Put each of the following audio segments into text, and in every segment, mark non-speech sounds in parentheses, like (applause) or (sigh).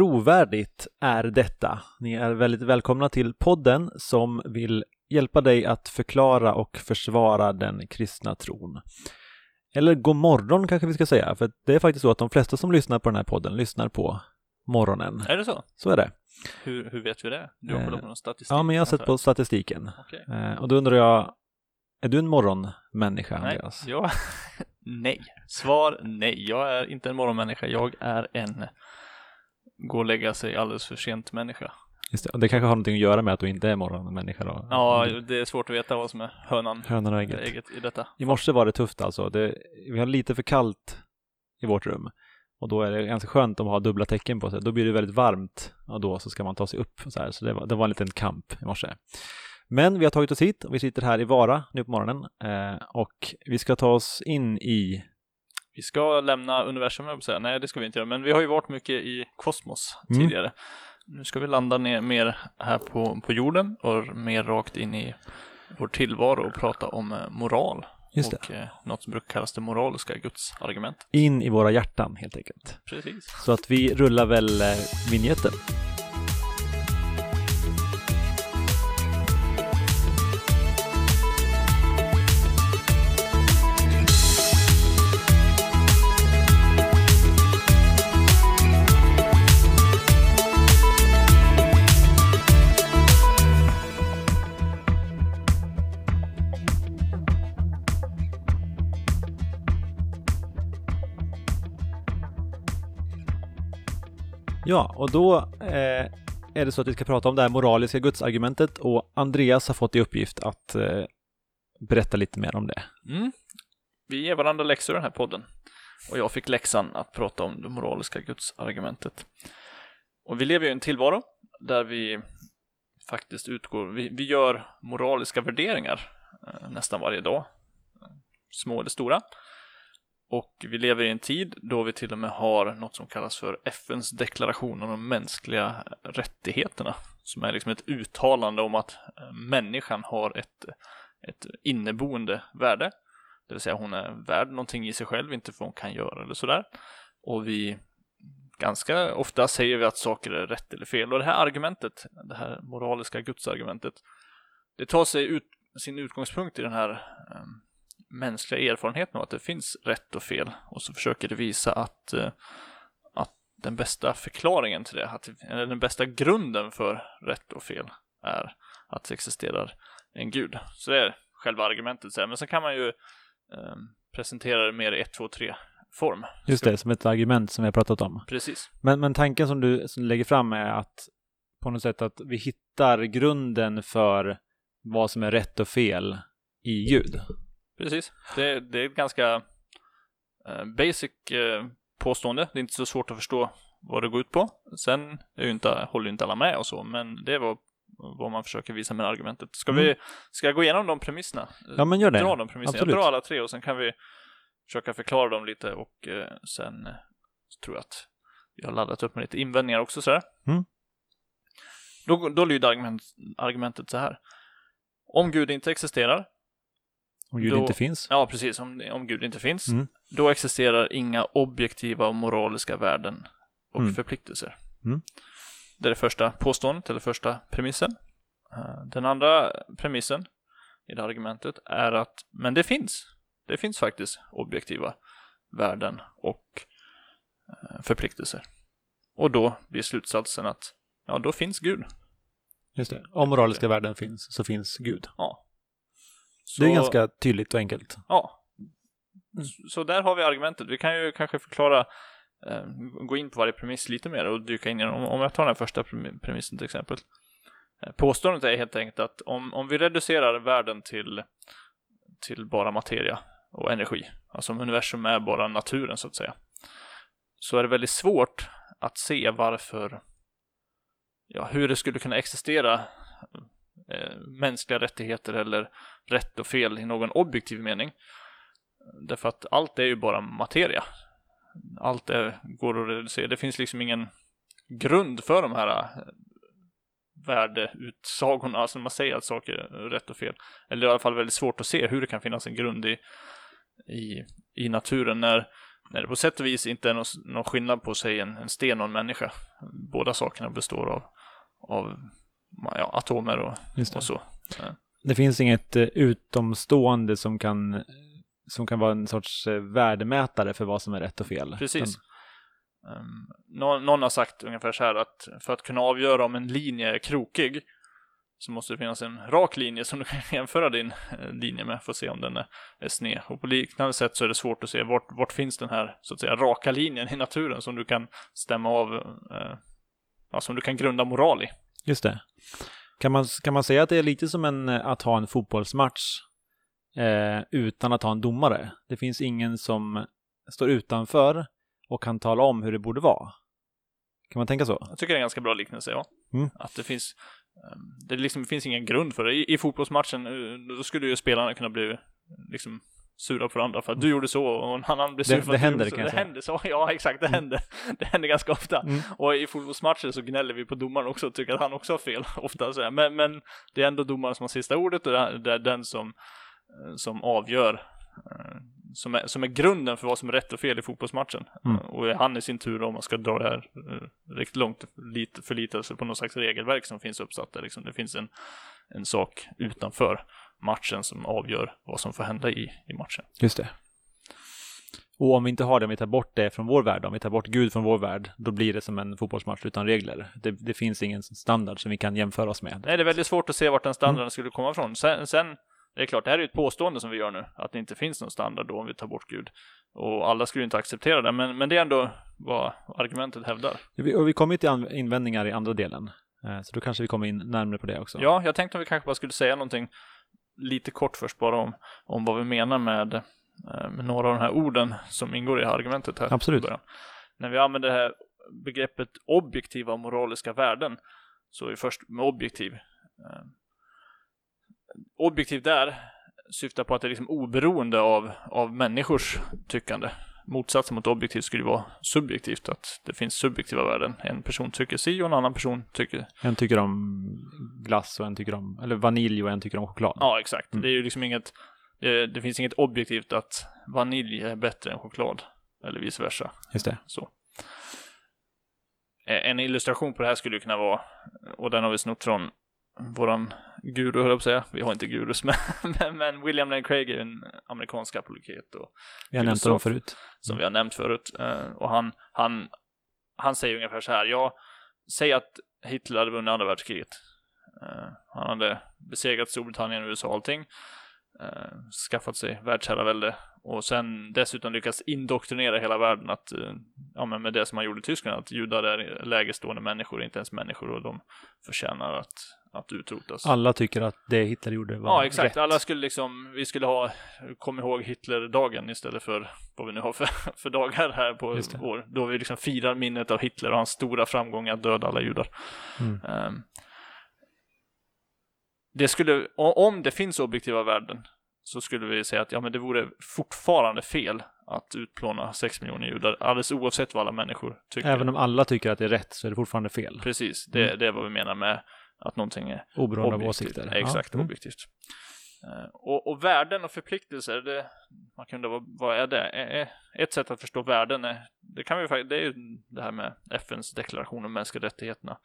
trovärdigt är detta? Ni är väldigt välkomna till podden som vill hjälpa dig att förklara och försvara den kristna tron. Eller god morgon kanske vi ska säga, för det är faktiskt så att de flesta som lyssnar på den här podden lyssnar på morgonen. Är det så? Så är det. Hur, hur vet vi det? Du har Eh, kollat på någon statistik? Ja, men jag har sett på statistiken. Okej. Eh, Och då undrar jag, är du en morgonmänniska, Nej, Andreas? jag... (laughs) nej. Svar nej. Jag är inte en morgonmänniska. Jag är en gå och lägga sig alldeles för sent människa. Just det. Det kanske har någonting att göra med att du inte är morgonmänniska då? Ja, det är svårt att veta vad som är hönan Hönan och ägget. ägget i detta. I morse var det tufft alltså. Det, vi har lite för kallt i vårt rum. Och då är det ganska skönt man har dubbla tecken på sig. Då blir det väldigt varmt och då så ska man ta sig upp. Så, här. så det, var, det var en liten kamp i morse. Men vi har tagit oss hit och vi sitter här i Vara nu på morgonen. Eh, och vi ska ta oss in i, Vi ska lämna universum, jag säga. Nej, det ska vi inte göra. Men vi har ju varit mycket i kosmos Mm. tidigare. Nu ska vi landa ner mer här på, på jorden och mer rakt in i vår tillvaro och prata om eh, moral. just det, och eh, något som brukar kallas det moraliska gudsargumentet. in i våra hjärtan helt enkelt. Precis. Så att vi rullar väl eh, Ja, och då eh, är det så att vi ska prata om det här moraliska gudsargumentet och Andreas har fått i uppgift att eh, berätta lite mer om det. Mm. Vi ger varandra läxor i den här podden. Och jag fick läxan att prata om det moraliska gudsargumentet. Och vi lever ju i en tillvaro där vi faktiskt utgår, vi, vi gör moraliska värderingar eh, nästan varje dag. Små eller stora. Och vi lever i en tid då vi till och med har något som kallas för FNs deklaration om de mänskliga rättigheterna. Som är liksom ett uttalande om att eh, människan har ett, ett inneboende värde. Det vill säga hon är värd någonting i sig själv, inte för hon kan göra eller sådär. Och vi ganska ofta säger vi att saker är rätt eller fel. Och det här argumentet, det här moraliska gudsargumentet, det tar sig ut, sin utgångspunkt i den här ehm, mänskliga erfarenheten av att det finns rätt och fel. Och så försöker det visa att, eh, att den bästa förklaringen till det, att, eller den bästa grunden för rätt och fel är att det existerar en gud. Så det är själva argumentet. Men sen kan man ju eh, presentera det mer i 1, 2, 3 form. Just det, som ett argument som vi har pratat om. Precis. Men, men tanken som du, som du lägger fram är att på något sätt att vi hittar grunden för vad som är rätt och fel i Gud. Precis. Det, det är ett ganska eh, basic eh, påstående. Det är inte så svårt att förstå vad det går ut på. Sen är ju inte, håller ju inte alla med och så, men det är vad, man försöker visa med argumentet. Ska, vi, ska jag gå igenom de premisserna? Ja, men gör det. Dra de premisserna. Absolut. Jag drar alla tre och sen kan vi försöka förklara dem lite och eh, sen tror jag att vi har laddat upp med lite invändningar också sådär. Mm. Då, då lyder argument, argumentet så här. Om Gud inte existerar, Om Gud Då- inte finns. ja precis, om, om Gud inte finns, Mm. då existerar inga objektiva och moraliska värden och Mm. förpliktelser. Mm. Det är det första påståendet, eller första premissen. Eh, Den andra premissen i det här argumentet är att, men det finns. Det finns faktiskt objektiva värden och eh, förpliktelser. Och då blir slutsatsen att, ja, då finns Gud. Just det. Om moraliska värden finns så finns Gud. Ja. Så, Det är ganska tydligt och enkelt. Ja. Så- där har vi argumentet. Vi kan ju kanske förklara, eh, gå in på varje premiss lite mer och dyka in i den. Om, om jag tar den här första premi- premissen till exempel. Eh, Påståendet är helt enkelt att om, om vi reducerar världen till, till bara materia och energi, alltså om universum är bara naturen så att säga, så är det väldigt svårt att se varför, ja, hur det skulle kunna existera Eh, mänskliga rättigheter eller rätt och fel i någon objektiv mening. Därför att allt är ju bara materia. Allt är, går att reducera. Det finns liksom ingen grund för de här eh, värdeutsagorna, alltså när man säger att saker är rätt och fel. Eller i alla fall väldigt svårt att se hur det kan finnas en grund i, i, i naturen när när det på sätt och vis inte är någon, någon skillnad på sig en, en sten och en människa. Båda sakerna består av, av ja, atomer och, och så. Det finns inget eh, utomstående som kan, som kan vara en sorts eh, värdemätare för vad som är rätt och fel. Precis. Utan- Um, någon, någon har sagt ungefär så här att för att kunna avgöra om en linje är krokig så måste det finnas en rak linje som du kan (laughs) jämföra din eh, linje med för att se om den är, är sned. Och på liknande sätt så är det svårt att se vart, vart finns den här så att säga raka linjen i naturen som du kan stämma av, eh, ja, som du kan grunda moral i. Just det. Kan man, kan man säga att det är lite som en, eh, att ha en fotbollsmatch eh, utan att ha en domare? Det finns ingen som står utanför och kan tala om hur det borde vara. Kan man tänka så? Jag tycker det är en ganska bra liknelse, ja. Mm. Att det finns, ehm, det liksom finns ingen grund för det. I, i fotbollsmatchen, eh, då skulle ju spelarna kunna bli liksom sura på varandra för att du gjorde så och en annan blir sur Det- för det att du händer, gjorde så. Det händer så, (laughs) ja exakt, det händer. (laughs) Det händer ganska ofta. Mm. Och i fotbollsmatcher så gnäller vi på domaren också och tycker att han också har fel (laughs) ofta. Så. Men, men det är ändå domaren som har sista ordet och det är- det den som, eh, som avgör eh, som är, som är grunden för vad som är rätt och fel i fotbollsmatchen. Mm. Och är han i sin tur, om man ska dra det här eh, riktigt långt, lite förlita sig på någon slags regelverk som finns uppsatt där. Liksom. Det finns en, en sak utanför matchen som avgör vad som får hända i, i matchen. Just det. Och om vi inte har det, om vi tar bort det från vår värld, om vi tar bort Gud från vår värld, då blir det som en fotbollsmatch utan regler. Det, det finns ingen standard som vi kan jämföra oss med. Nej, det är väldigt svårt att se vart den standarden skulle komma ifrån. Sen, sen det är klart, det här är ju ett påstående som vi gör nu, att det inte finns någon standard då om vi tar bort Gud. Och alla skulle ju inte acceptera det, men, men det är ändå vad argumentet hävdar. Vi- Och vi kommer ju till invändningar i andra delen. Eh, Så då kanske vi kommer in närmare på det också. Ja, jag tänkte om vi kanske bara skulle säga någonting lite kort först bara om, om vad vi menar med, eh, med några av de här orden som ingår i det här argumentet här. Absolut. När vi använder det här begreppet objektiva moraliska värden så är vi först med objektiv. Eh, Objektiv där syftar på att det är liksom oberoende av, av människors tyckande. Motsatsen mot objektivt skulle vara subjektivt, att det finns subjektiva värden. En person tycker si och en annan person tycker En tycker om glass och en tycker om, eller vanilj och en tycker om choklad. Ja, exakt. Mm. Det är ju liksom inget, det, det finns inget objektivt att vanilj är bättre än choklad. Eller vice versa. Just det. Så. En illustration på det här skulle kunna vara, och den har vi snott från våran guru, höll jag på att säga. Vi har inte gurus, (laughs) men, men, men William Lane Craig är en amerikansk apologet och, Vi har nämnt Filosof. förut. som vi har nämnt förut. Eh, Och han, han, han säger ungefär så här, ja, säg att Hitler hade vunnit andra världskriget. Eh, Han hade besegrat Storbritannien, USA och allting. eh, Skaffat sig världsherravälde och sen dessutom lyckats indoktrinera hela världen att, ja men med det som han gjorde i Tyskland, att judar är lägestående människor, inte ens människor och de förtjänar att, att utrotas. Alla tycker att det Hitler gjorde var Ja, exakt. rätt. Alla skulle liksom, vi skulle ha, kom ihåg Hitler-dagen istället för vad vi nu har för, (laughs) för dagar här på år. Då vi liksom firar minnet av Hitler och hans stora framgång att döda alla judar. Mm. Ehm, det skulle, om det finns objektiva värden så skulle vi säga att ja, men det vore fortfarande fel att utplåna 6 miljoner judar, alldeles oavsett vad alla människor tycker. Även om alla tycker att det är rätt så är det fortfarande fel. Precis, det, det är vad vi menar med att någonting är Oberoende av åsikter. Exakt, Ja. Mm. objektivt. Eh, Och, och värden och förpliktelser, det, man kan undra vad, är det? Ett sätt att förstå värden är, det kan vi faktiskt, det är ju det här med FNs deklaration om mänskliga rättigheterna.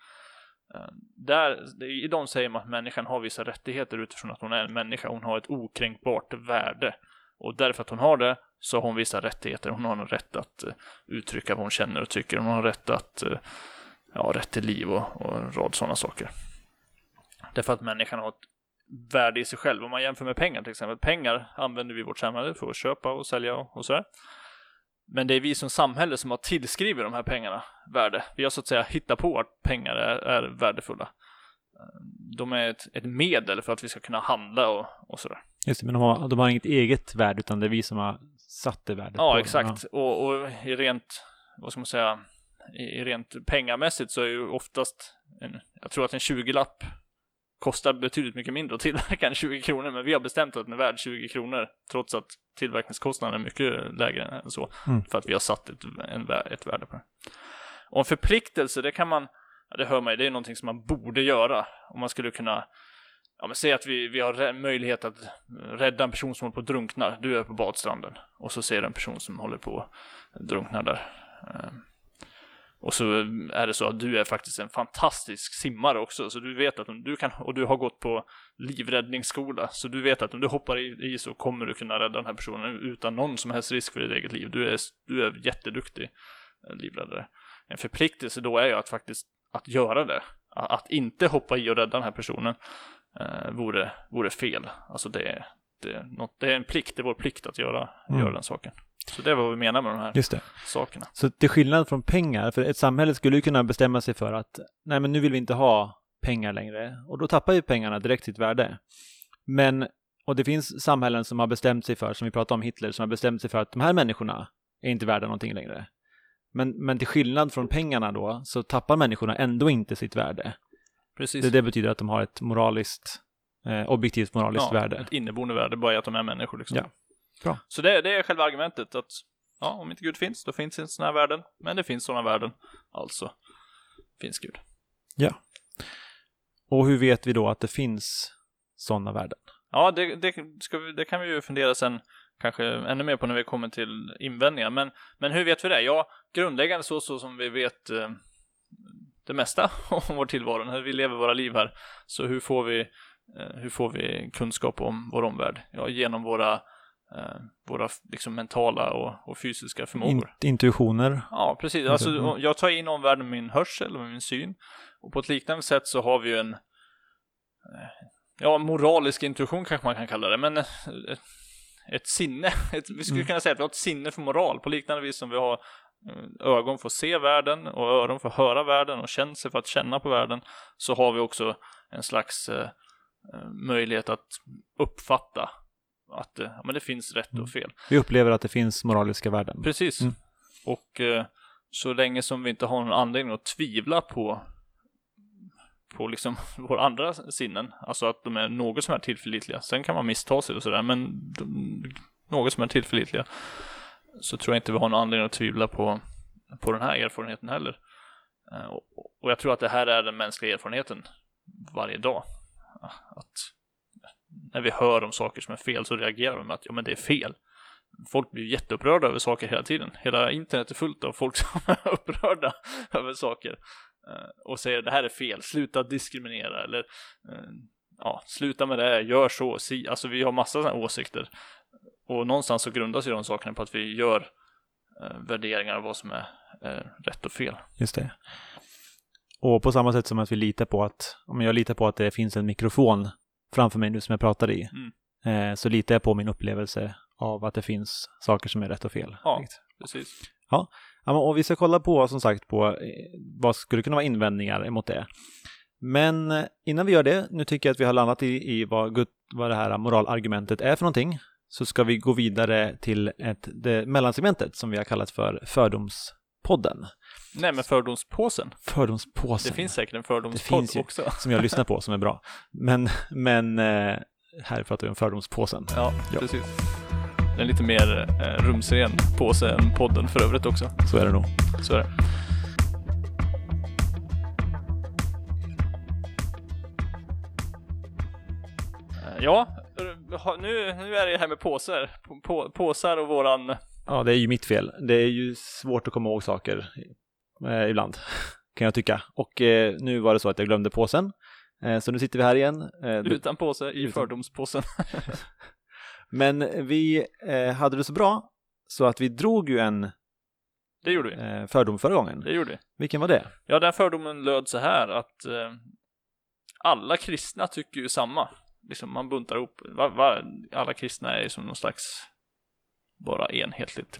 Eh, Där, I dem säger man att människan har vissa rättigheter utifrån att hon är en människa, hon har ett okränkbart värde. Och därför att hon har det så har hon vissa rättigheter. Hon har en rätt att eh, uttrycka vad hon känner och tycker. Hon har rätt att, ja, rätt till liv och, och en rad sådana saker. Därför att människan har ett värde i sig själv. Om man jämför med pengar till exempel. Pengar använder vi i vårt samhälle för att köpa och sälja och, och sådär. Men det är vi som samhälle som har tillskrivit de här pengarna värde. Vi har så att säga hittat på att pengar är, är värdefulla. De är ett, ett medel för att vi ska kunna handla och, och sådär. Just det, men de har, de har inget eget värde utan det är vi som har satt det värdet Ja, exakt. Och, och i rent, vad ska man säga, i, i rent pengamässigt så är ju oftast, en, jag tror att en 20-lapp kostar betydligt mycket mindre att tillverka än 20 kronor, men vi har bestämt att den är värd 20 kronor, trots att tillverkningskostnaden är mycket lägre än så, Mm. för att vi har satt ett, en, ett värde på det. Och en förpliktelse, det kan man, ja, det hör man ju, det är någonting som man borde göra, om man skulle kunna ja men säg att vi, vi har möjlighet att rädda en person som håller på att drunkna. Du är på badstranden och så ser du en person som håller på att drunkna där. Och så är det så att du är faktiskt en fantastisk simmare också, så du vet att om du kan, och du har gått på livräddningsskola, så du vet att om du hoppar i, i så kommer du kunna rädda den här personen utan någon som helst risk för ditt eget liv. Du är, du är jätteduktig eh, livräddare. En förpliktelse då är ju att faktiskt att göra det. Att, inte hoppa i och rädda den här personen eh, vore, vore fel. Alltså det det, något, det är en plikt, det är vår plikt att göra, Mm. göra den saken. Så det är vad vi menar med de här Just det. sakerna. Så till skillnad från pengar, för ett samhälle skulle ju kunna bestämma sig för att nej men nu vill vi inte ha pengar längre och då tappar ju pengarna direkt sitt värde. Men, och det finns samhällen som har bestämt sig för, som vi pratade om Hitler, som har bestämt sig för att de här människorna är inte värda någonting längre. Men, men till skillnad från pengarna då, så tappar människorna ändå inte sitt värde. Precis. Det, det betyder att de har ett moraliskt, eh, objektivt moraliskt ja, värde. Ett inneboende värde, bara i att de är människor liksom. Ja. Bra. Så det, det är själva argumentet att ja, om inte Gud finns, då finns inte sådana här värden. Men det finns sådana värden, alltså finns Gud. Och hur vet vi då att det finns sådana värden? Ja, det, det, vi, det kan vi ju fundera sen kanske ännu mer på när vi kommer till invändningar. Men, men hur vet vi det? Ja, grundläggande så, så som vi vet eh, det mesta (laughs) om vår tillvaro, när vi lever våra liv här. Så hur får vi, eh, hur får vi kunskap om vår omvärld? Ja, genom våra, våra liksom mentala och, och fysiska förmågor. In, intuitioner? Ja, precis. Alltså, jag tar in omvärlden med min hörsel och min syn. Och på ett liknande sätt så har vi ju en eh, ja, moralisk intuition kanske man kan kalla det, men eh, ett, ett sinne. (laughs) Ett, vi skulle Mm. kunna säga att vi har ett sinne för moral på liknande vis som vi har eh, ögon för att se världen och öron för att höra världen och känsel för att känna på världen så har vi också en slags eh, eh, möjlighet att uppfatta att eh, men det finns rätt Mm. och fel. Vi upplever att det finns moraliska värden. Precis. Mm. Och eh, så länge som vi inte har någon anledning att tvivla på på liksom (laughs) våra andra sinnen, alltså att de är något som är tillförlitliga. Sen kan man missta sig och sådär, men de, något som är tillförlitliga. Så tror jag inte vi har någon anledning att tvivla på, på den här erfarenheten heller. Eh, och, och jag tror att det här är den mänskliga erfarenheten varje dag. Att när vi hör om saker som är fel så reagerar vi med att ja men det är fel folk blir jätteupprörda över saker hela tiden. Hela internet är fullt av folk (laughs) som är upprörda över saker eh, och säger det här är fel, sluta diskriminera eller eh, ja, sluta med det, gör så, si. Alltså vi har massa sådana åsikter och någonstans så grundas ju de sakerna på att vi gör eh, värderingar av vad som är rätt och fel. Just det. Och på samma sätt som att vi litar på att, om jag litar på att det finns en mikrofon framför mig nu som jag pratar i, Mm. eh, så litar jag på min upplevelse av att det finns saker som är rätt och fel. Ja. Direkt. Precis. Ja, men, och vi ska kolla på, som sagt, på eh, vad skulle kunna vara invändningar emot det. Men eh, innan vi gör det, nu tycker jag att vi har landat i, i vad, Gud, vad det här moralargumentet är för någonting, så ska vi gå vidare till ett, det mellansegmentet som vi har kallat för Fördomspodden. Nej men fördomspåsen. Fördomspåsen. Det finns säkert en fördomspodd också. (laughs) som jag lyssnar på som är bra. Men, men eh, här pratar vi om fördomspåsen. Ja, Ja. precis. Det är en lite mer eh, rumsren påse än podden för övrigt också. Så är det nog. Så är det. Eh, Ja, nu, nu är det här med påsar. På, på, påsar och våran... Ja, det är ju mitt fel. Det är ju svårt att komma ihåg saker eh, ibland, kan jag tycka. Och eh, nu var det så att jag glömde påsen. Eh, så nu sitter vi här igen. Eh, Utan påse i Utan. fördomspåsen. (laughs) men vi eh, hade det så bra så att vi drog ju en Det gjorde vi. eh, fördom förra gången. Det gjorde vi. Vilken var det? Ja, den fördomen löd så här att alla kristna tycker ju samma. Liksom man buntar ihop, va, va, alla kristna är ju som någon slags bara enhetligt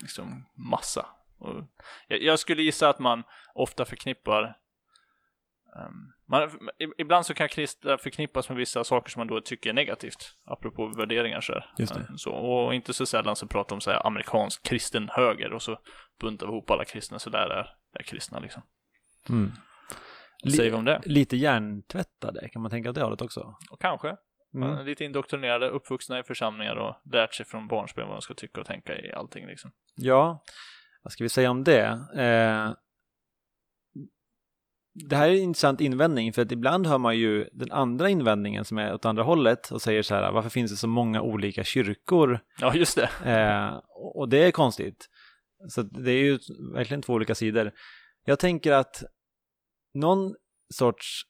liksom massa. Och jag, skulle gissa att man ofta förknippar ehm, man, ibland så kan kristna förknippas med vissa saker som man då tycker är negativt, apropå värderingar så här. Just det. Eh, Så, och inte så sällan så pratar de om så här amerikansk kristen höger och så buntar vi ihop alla kristna så där är, är kristna liksom. Mm. Säger vi om det? Lite hjärntvättade, kan man tänka åt det hållet också? Och kanske. Mm. lite indoktrinerade, uppvuxna i församlingar och lärt sig från barnsben vad de ska tycka och tänka i allting liksom. Ja, vad ska vi säga om det? Eh, det här är en intressant invändning för att ibland hör man ju den andra invändningen som är åt andra hållet och säger så här, varför finns det så många olika kyrkor? Ja, just det. Eh, och det är konstigt. Så det är ju verkligen två olika sidor. Jag tänker att någon sorts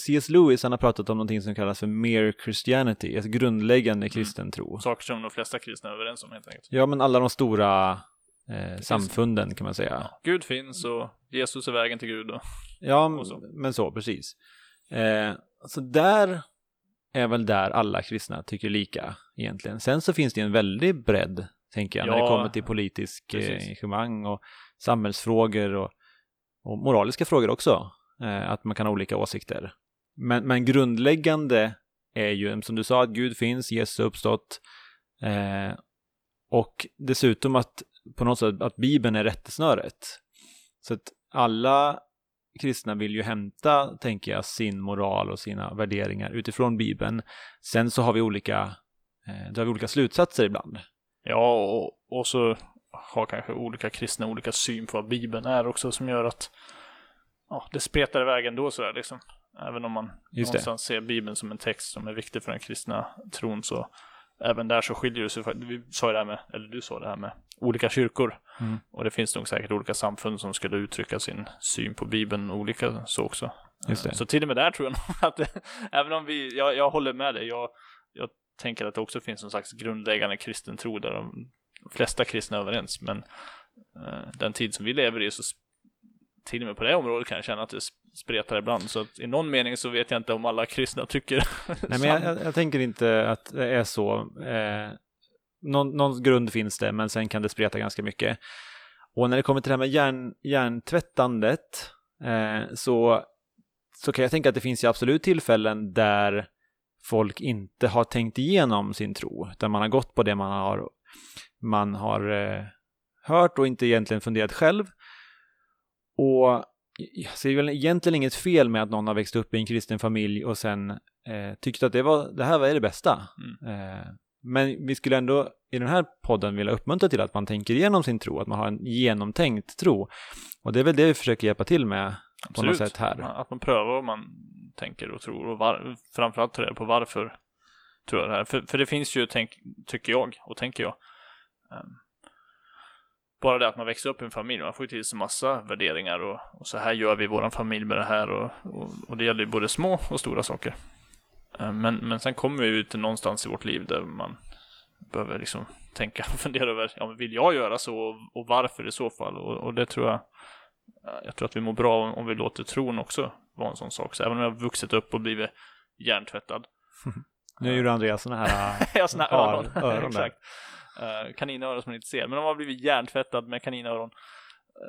C.S. Lewis han har pratat om någonting som kallas för mere Christianity, alltså grundläggande kristen tro. Saker som de flesta kristna är överens om helt enkelt. Ja, men alla de stora eh, samfunden kan man säga. Gud finns och Jesus är vägen till Gud. Och... Ja, Och så. men så, precis. Eh, så där är väl där alla kristna tycker lika egentligen. Sen så finns det en väldig bredd, tänker jag, när Ja, det kommer till politisk eh, precis. engagemang och samhällsfrågor och, och moraliska frågor också. Eh, att man kan ha olika åsikter. Men, men grundläggande är ju, som du sa, att Gud finns, Jesus har uppstått. Eh, och dessutom att på något sätt att Bibeln är rättesnöret. Så att alla kristna vill ju hämta, tänker jag, sin moral och sina värderingar utifrån Bibeln. Sen så har vi olika, eh, drar vi olika slutsatser ibland. Ja, och, och så har kanske olika kristna olika syn på vad Bibeln är också som gör att ja, det spretar iväg ändå sådär liksom. Även om man Just det. någonstans ser Bibeln som en text som är viktig för den kristna tron så även där så skiljer det sig. Vi sa ju det här med, eller du sa det här med olika kyrkor. Mm. Och det finns nog säkert olika samfund som skulle uttrycka sin syn på Bibeln olika så också. Så till och med där tror jag nog (laughs) att det, (laughs) även om vi, jag, jag håller med dig, jag, jag tänker att det också finns en slags grundläggande kristen tro där de flesta kristna är överens, men eh, den tid som vi lever i så till och med på det området kan jag känna att det sp- spretar ibland, så att i någon mening så vet jag inte om alla kristna tycker (laughs) Nej, men jag, jag, jag tänker inte att det är så. Eh, någon, någon grund finns det, men sen kan det spreta ganska mycket. Och när det kommer till det här med hjärn, hjärntvättandet eh, så, så kan jag tänka att det finns ju absolut tillfällen där folk inte har tänkt igenom sin tro, utan man har gått på det man har, man har eh, hört och inte egentligen funderat själv. Och jag ser väl egentligen inget fel med att någon har växt upp i en kristen familj och sen eh, tyckte att det, var, det här var det bästa. Eh, men vi skulle ändå i den här podden vilja uppmuntra till att man tänker igenom sin tro, att man har en genomtänkt tro. Och det är väl det vi försöker hjälpa till med på något sätt här. Att man prövar vad man tänker och tror och var, framförallt ta reda på varför tror jag det här. För, för det finns ju, tänk, tycker jag och tänker jag, ehm, bara det att man växer upp i en familj, man får ju till sig massa värderingar och, och så här gör vi i våran familj med det här och, och, och det gäller ju både små och stora saker. Ehm, Men, men sen kommer vi ut till någonstans i vårt liv där man behöver liksom tänka och (laughs) fundera över, ja men vill jag göra så och, varför i så fall? Och, och det tror jag, jag tror att vi mår bra om, om vi låter tron också vara en sån sak. Så även om jag har vuxit upp och blivit hjärntvättad. (laughs) Nu gjorde Andreas sådana här (laughs) har såna här öron. öron. Exakt. Uh, kaninöron som man inte ser. Men om man har blivit hjärntvättad med kaninöron eh,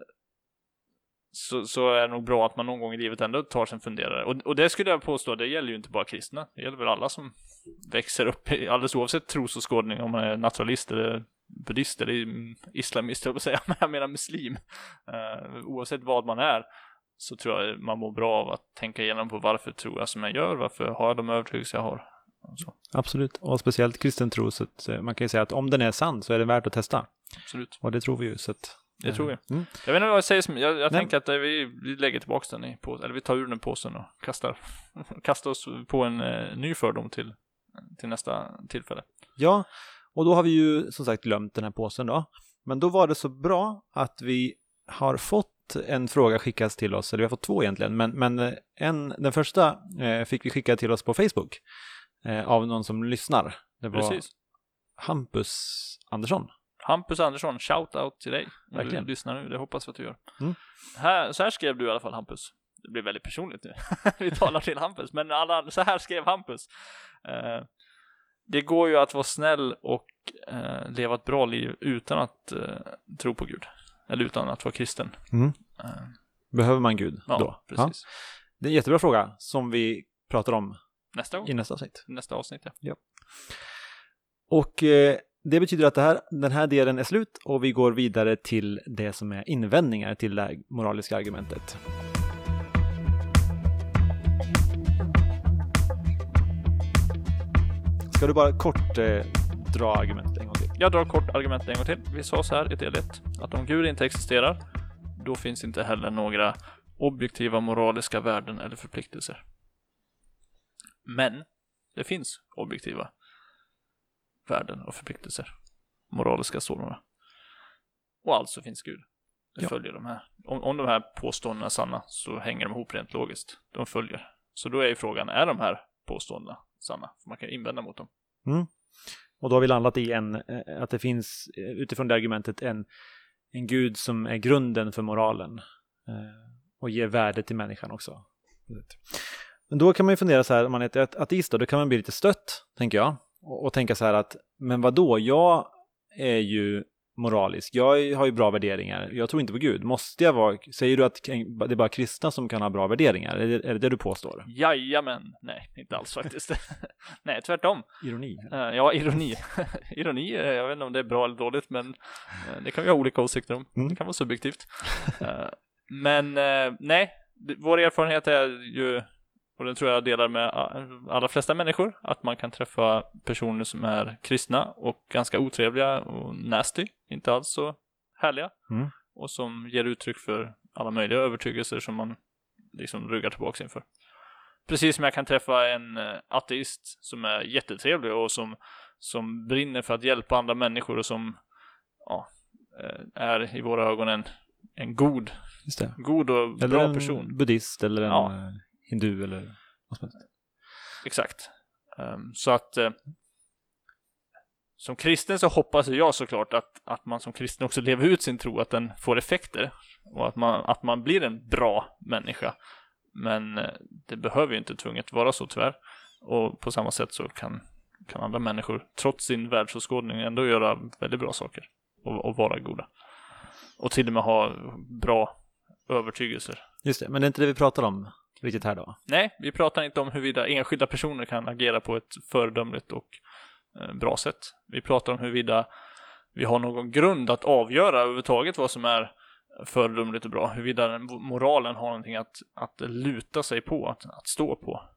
så, så är det nog bra att man någon gång i livet ändå tar sig en funderare. Och, och det skulle jag påstå, det gäller ju inte bara kristna. Det gäller väl alla som växer upp, i- alldeles oavsett trosåskådning, om man är naturalist eller buddhist eller islamist, jag säga, (laughs) men jag menar muslim. Eh, oavsett vad man är så tror jag man mår bra av att tänka igenom på varför tror jag som jag gör, varför har jag de övertygelser jag har. Så. Absolut, och speciellt kristen tro, så eh, man kan ju säga att om den är sann så är det värt att testa. Absolut. Och det tror vi ju, så att... Det tror vi. Mm. Jag vet inte vad jag säger, som- jag, jag tänker att vi, vi lägger tillbaka den i påsen, eller vi tar ur den i påsen och kastar, (laughs) kastar oss på en eh, ny fördom till, till nästa tillfälle. Ja, och då har vi ju som sagt glömt den här påsen då. Men då var det så bra att vi har fått en fråga skickas till oss, eller vi har fått två egentligen, men, men eh, en, den första eh, fick vi skicka till oss på Facebook eh, av någon som lyssnar. Det var Precis. Hampus Andersson. Hampus Andersson, shout out till dig. Verkligen. du lyssnar nu, det hoppas vi att du gör. Mm. Här, så här skrev du i alla fall Hampus. Det blir väldigt personligt nu. (laughs) vi talar till Hampus, men alla, så här skrev Hampus. Eh, det går ju att vara snäll och eh, leva ett bra liv utan att eh, tro på Gud. Eller utan att vara kristen. Mm. Eh, Behöver man Gud ja, då? precis. Det är en jättebra fråga som vi pratar om Nästa gång, i nästa avsnitt. nästa avsnitt ja. Och eh, det betyder att det här, den här delen är slut och vi går vidare till det som är invändningar till det moraliska argumentet. Ska du bara kort eh, dra argumentet en gång till? Jag drar kort argumentet en gång till. Vi sa så här i del 1 att om Gud inte existerar, då finns inte heller några objektiva moraliska värden eller förpliktelser. Men det finns objektiva värden och förpliktelser. Moraliska sådana. Och alltså finns Gud. Det Ja. följer de här. Om, om de här påståendena är sanna så hänger de ihop rent logiskt. De följer. Så då är ju frågan, är de här påståendena sanna? För man kan invända mot dem. Och då har vi landat i en, eh, att det finns eh, utifrån det argumentet en, en gud som är grunden för moralen eh, och ger värde till människan också. Men då kan man ju fundera så här, om man är ett ateist då, då kan man bli lite stött, tänker jag. Och, och tänka så här att, men vad då? jag är ju moralisk, jag har ju bra värderingar, jag tror inte på Gud. Måste jag vara, säger du att det är bara kristna som kan ha bra värderingar? Är det är det, det du påstår? Jajamän! Nej, inte alls faktiskt. (laughs) Nej, tvärtom. Ironi? Eh, ja, ironi. (laughs) ironi, eh, jag vet inte om det är bra eller dåligt, men eh, det kan vi ha olika åsikter om. Mm. Det kan vara subjektivt. Men nej, vår erfarenhet är ju, och den tror jag delar med a- allra flesta människor, att man kan träffa personer som är kristna och ganska otrevliga och nasty, inte alls så härliga, Mm. och som ger uttryck för alla möjliga övertygelser som man liksom ryggar tillbaka inför. Precis som jag kan träffa en eh, ateist som är jättetrevlig och som, som brinner för att hjälpa andra människor och som ja, eh, är i våra ögon en, en god, det. god och Eller bra en person. buddhist eller en Ja. Hindu eller vad som helst. Exakt. Ehm, så att eh, som kristen så hoppas jag såklart att, att man som kristen också lever ut sin tro, att den får effekter och att man, att man blir en bra människa. Men eh, det behöver ju inte tvunget vara så tyvärr. Och på samma sätt så kan, kan andra människor, trots sin världsåskådning, ändå göra väldigt bra saker och, och vara goda. Och till och med ha bra övertygelser. Just det, men det är inte det vi pratar om riktigt här då? Nej, vi pratar inte om huruvida enskilda personer kan agera på ett föredömligt och eh, bra sätt. Vi pratar om huruvida vi har någon grund att avgöra överhuvudtaget vad som är föredömligt och bra. Huruvida moralen har någonting att, att luta sig på, att, att stå på.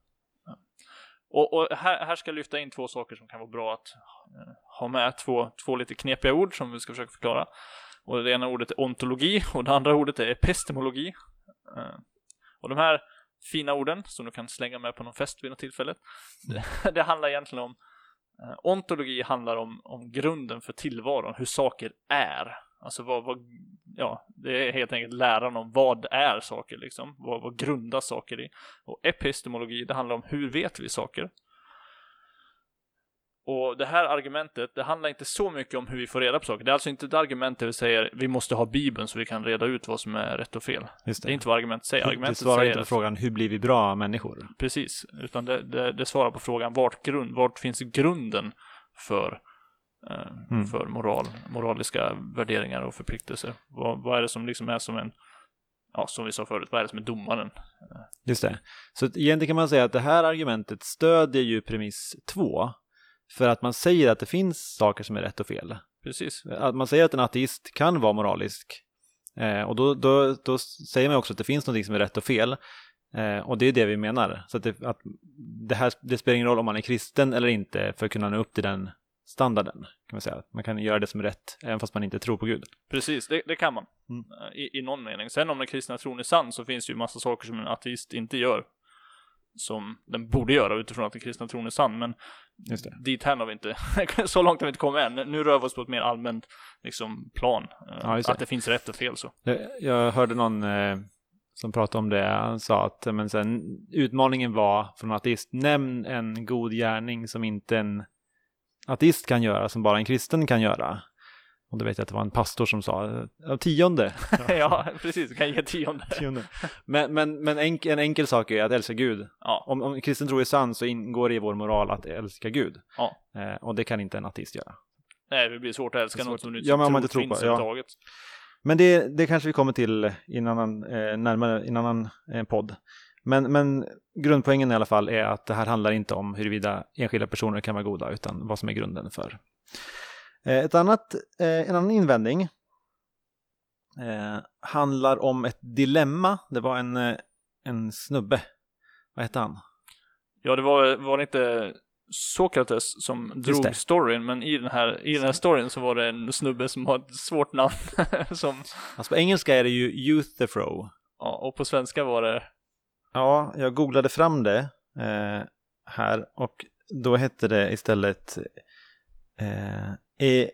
Och, och här, här ska jag lyfta in två saker som kan vara bra att eh, ha med. Två, två lite knepiga ord som vi ska försöka förklara. Och det ena ordet är ontologi och det andra ordet är epistemologi. Eh, och de här fina orden som du kan slänga med på någon fest vid något tillfälle. Det, (laughs) det handlar egentligen om eh, ontologi handlar om, om grunden för tillvaron, hur saker är. Alltså vad, vad, ja, det är helt enkelt läran om vad är saker liksom, vad, vad grundas saker i. Och epistemologi, det handlar om hur vet vi saker. Och det här argumentet, det handlar inte så mycket om hur vi får reda på saker. Det är alltså inte ett argument där vi säger vi måste ha Bibeln så vi kan reda ut vad som är rätt och fel. Just Det är inte vad argumentet säger. det Argumentet svarar säger inte på att- frågan hur blir vi bra människor? Precis, utan det, det, det svarar på frågan vart, grund, vart finns grunden för, eh, Mm. för moral, moraliska värderingar och förpliktelser? Vad, vad är det som liksom är som en, ja som vi sa förut, vad är det som är domaren? Just det. Så egentligen kan man säga att det här argumentet stödjer ju premiss två. För att man säger att det finns saker som är rätt och fel. Precis, Att man säger att en ateist kan vara moralisk. Eh, och då, då, då säger man också att det finns något som är rätt och fel. Eh, och det är det vi menar. Så att, det, att det, här, det spelar ingen roll om man är kristen eller inte för att kunna nå upp till den standarden. Kan man säga. Man kan göra det som är rätt även fast man inte tror på Gud. precis, det, det kan man. Mm. eh, I, I någon mening. Sen om den kristna tron är sann så finns det ju massa saker som en ateist inte gör. Som den borde göra utifrån att den kristna tron är sann. Men Just det. dit har vi inte, (laughs) så långt har vi inte kommit än. Nu rör vi oss på ett mer allmänt liksom, plan. Eh, Ja, att det finns rätt och fel så. Jag, jag hörde någon eh, som pratade om det. Han sa att men sen, utmaningen var från ateist, nämn en god gärning som inte en ateist kan göra, som bara en kristen kan göra. Och då vet jag att det var en pastor som sa, tionde. (laughs) ja, precis. Du kan ge tionde. tionde. Men, men, men enk, en enkel sak är att älska Gud. Ja, Om, om kristen tro är sann så ingår det i vår moral att älska Gud. Ja. Eh, och det kan inte en ateist göra. nej, det blir svårt att älska Det är något svårt. som du Ja, men om man inte tror på- ja. Men det, det kanske vi kommer till i en annan, eh, närmare i en annan eh, podd. Men, men grundpoängen i alla fall är att det här handlar inte om huruvida enskilda personer kan vara goda, utan vad som är grunden för. Eh, ett annat, eh, en annan invändning eh, handlar om ett dilemma. Det var en, en snubbe, vad hette han? Ja, det var, var det inte Sokrates som drog storyn, men i den, här, i den här storyn så var det en snubbe som har ett svårt namn (laughs) som, Alltså på engelska är det ju Euthyphro. Ja, och på svenska var det Ja, jag googlade fram det eh, här och då hette det istället eh, är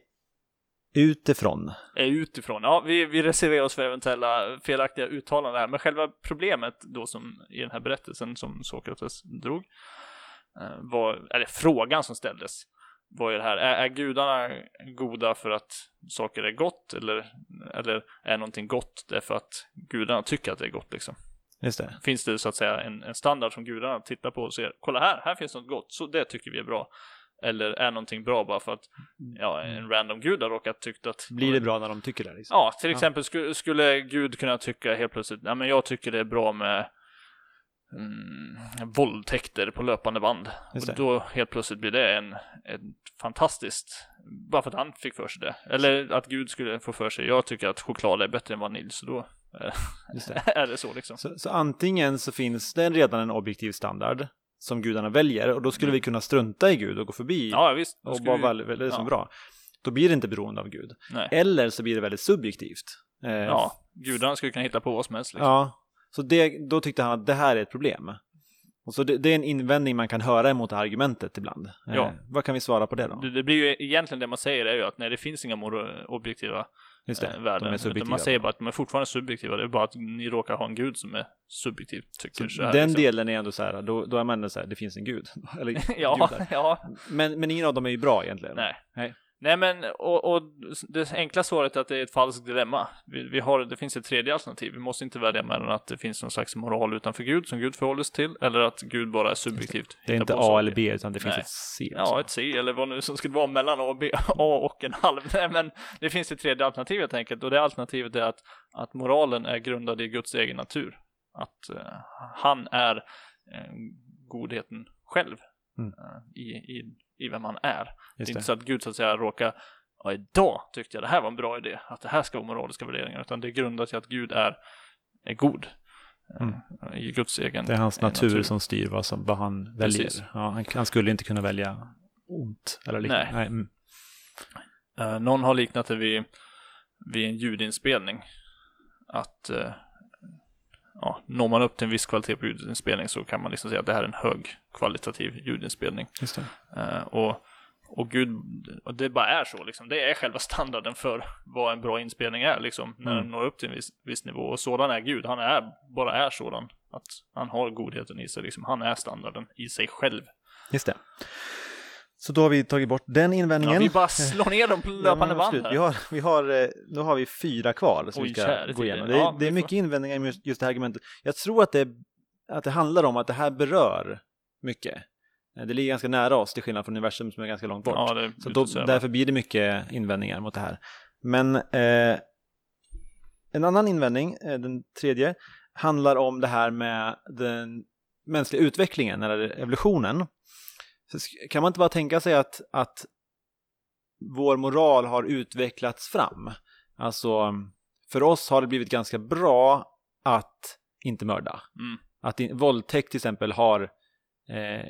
utifrån. är utifrån. Ja, vi, vi reserverar oss för eventuella felaktiga uttalanden här, men själva problemet då som i den här berättelsen som Sokrates drog eh, var, eller frågan som ställdes var ju det här, är, är gudarna goda för att saker är gott eller, eller är någonting gott därför att gudarna tycker att det är gott liksom? Just det. Finns det så att säga en, en standard som gudarna tittar på och ser, kolla här, här finns något gott, så det tycker vi är bra. Eller är någonting bra bara för att ja, en random gud har råkat tyckt att Blir det bra när de tycker det? Liksom? Ja, till exempel skulle, skulle Gud kunna tycka helt plötsligt, ja men jag tycker det är bra med mm, våldtäkter på löpande band. Och då helt plötsligt blir det en, en fantastiskt, bara för att han fick för sig det. Eller att Gud skulle få för sig, jag tycker att choklad är bättre än vanilj, så då eh, Just det. (laughs) är det så liksom. Så, så antingen så finns det redan en objektiv standard som gudarna väljer och då skulle vi kunna strunta i Gud och gå förbi Mm. Ja, visst. Och vara vi- väldigt, väldigt som ja. bra. Då blir det inte beroende av Gud. Nej. Eller så blir det väldigt subjektivt. Eh, Ja, gudarna skulle kunna hitta på vad som helst liksom. ja. Så det, då tyckte han att det här är ett problem. Och så det, det är en invändning man kan höra emot det här argumentet ibland. Eh, Ja. Vad kan vi svara på det då? Det, det blir ju egentligen det man säger är ju att nej, det finns inga objektiva Just det, eh, värden. de är subjektiva. man säger bara att de är fortfarande subjektiva. Det är bara att ni råkar ha en gud som är subjektiv, tycker så här, Den liksom. delen är ändå så här, då, då är man ändå så här, det finns en gud. (laughs) Eller (laughs) ja, gudar. ja, Men, men ingen av dem är ju bra egentligen. nej. Nej. Nej men, och, och det enkla svaret är att det är ett falskt dilemma. Vi, vi har, det finns ett tredje alternativ. Vi måste inte välja mellan att det finns någon slags moral utanför Gud som Gud förhåller sig till, eller att Gud bara är subjektivt. Det är inte A eller B utan det finns Nej. ett C. Ja, ett C eller vad nu som skulle vara mellan A och B, (laughs) A och en halv. Nej, men det finns ett tredje alternativ helt enkelt och det alternativet är att, att moralen är grundad i Guds egen natur. Att eh, han är eh, godheten själv Mm. eh, i, i, i vem han är. Det är Just inte så att Gud så att säga råkar Ja, idag tyckte jag det här var en bra idé, att det här ska vara moraliska värderingar, utan det är grundat i att Gud är, är god. eh, Mm. I Guds egen Det är hans eh, natur, som styr vad, som, vad han väljer. Ja, han, han skulle inte kunna välja ont eller liknande. Nej. mm. Eh, någon har liknat det vid, vid en ljudinspelning. Att eh, ja, når man upp till en viss kvalitet på ljudinspelning så kan man liksom säga att det här är en hög kvalitativ ljudinspelning. Just det. Eh, och, och Gud, det bara är så liksom. Det är själva standarden för vad en bra inspelning är liksom. När Mm. den når upp till en viss, viss nivå. Och sådan är Gud. Han är, bara är sådan. Att han har godheten i sig liksom. Han är standarden i sig själv. Just det. Så då har vi tagit bort den invändningen. Ja, vi bara slår ner dem på löpande band här. Vi har, vi har, eh, nu har vi fyra kvar som Oj, vi ska gå igenom. Det, är- Ja, det är mycket invändningar med just, det här argumentet. Jag tror att det, att det handlar om att det här berör mycket. Eh, Det ligger ganska nära oss till skillnad från universum som är ganska långt bort. Ja, det Så då, därför blir det mycket invändningar mot det här. Men eh, en annan invändning, eh, den tredje, handlar om det här med den mänskliga utvecklingen eller evolutionen. Så kan man inte bara tänka sig att, att vår moral har utvecklats fram? Alltså, för oss har det blivit ganska bra att inte mörda. Mm. Att in, våldtäkt till exempel har, eh,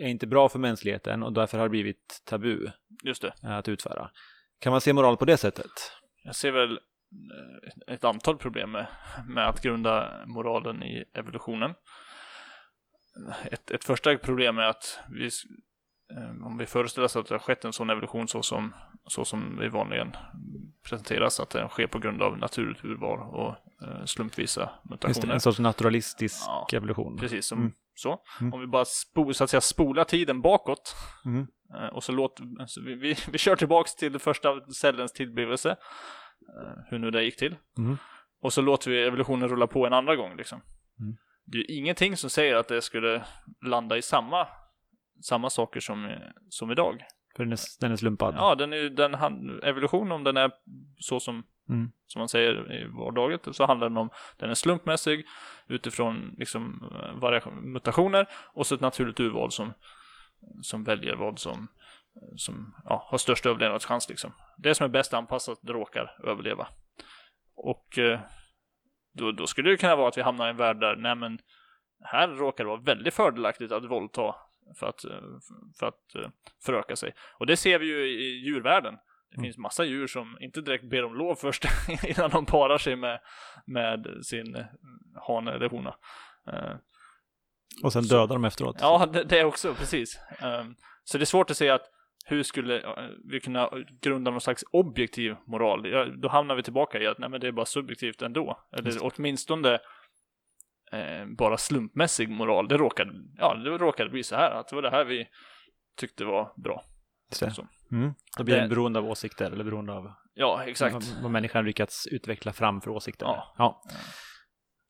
är inte bra för mänskligheten och därför har det blivit tabu Just det. att utföra. Kan man se moral på det sättet? Jag ser väl eh, ett antal problem med, med att grunda moralen i evolutionen. Ett, ett första problem är att vi, eh, om vi föreställer oss att det har skett en sån evolution så som, så som vi vanligen presenteras, att den sker på grund av naturligt urval och eh, slumpvisa Just det, mutationer. en sorts naturalistisk Ja, evolution. Precis som Mm. så. Mm. Om vi bara spo, så att säga, spolar tiden bakåt Mm. Eh, Och så låter alltså vi, vi, vi kör tillbaks till första cellens tillblivelse. Hur nu det gick till. Mm. Och så låter vi evolutionen rulla på en andra gång liksom. Mm. Det är ingenting som säger att det skulle landa i samma, samma saker som, som idag. För den är, den är slumpad. Ja, den är den evolution om den är så som, Mm. som man säger i vardaget så handlar den om, den är slumpmässig utifrån liksom mutationer och så ett naturligt urval som, som väljer vad som, som ja, har störst överlevnadschans liksom. Det som är bäst anpassat råkar överleva. Och eh, då, då skulle det kunna vara att vi hamnar i en värld där, nej men här råkar det vara väldigt fördelaktigt att våldta för att, eh, för att eh, föröka sig. Och det ser vi ju i djurvärlden. Det finns massa djur som inte direkt ber om lov först (laughs) innan de parar sig med, med sin eh, hane eller hona. Eh, Och sen Så- dödar de efteråt. Ja, det, det också, precis. Ehm, så det är svårt att säga att hur skulle eh, vi kunna grunda någon slags objektiv moral? Ja, då hamnar vi tillbaka i att nej, men det är bara subjektivt ändå. Just Eller åtminstone eh, bara slumpmässig moral. Det råkade, ja, det råkade bli så här, att det var det här vi tyckte var bra. Just det. Så. Mm. Då blir det Det- beroende av åsikter eller beroende av Ja, exakt. vad, vad människan lyckats utveckla fram för åsikter. Ja. ja.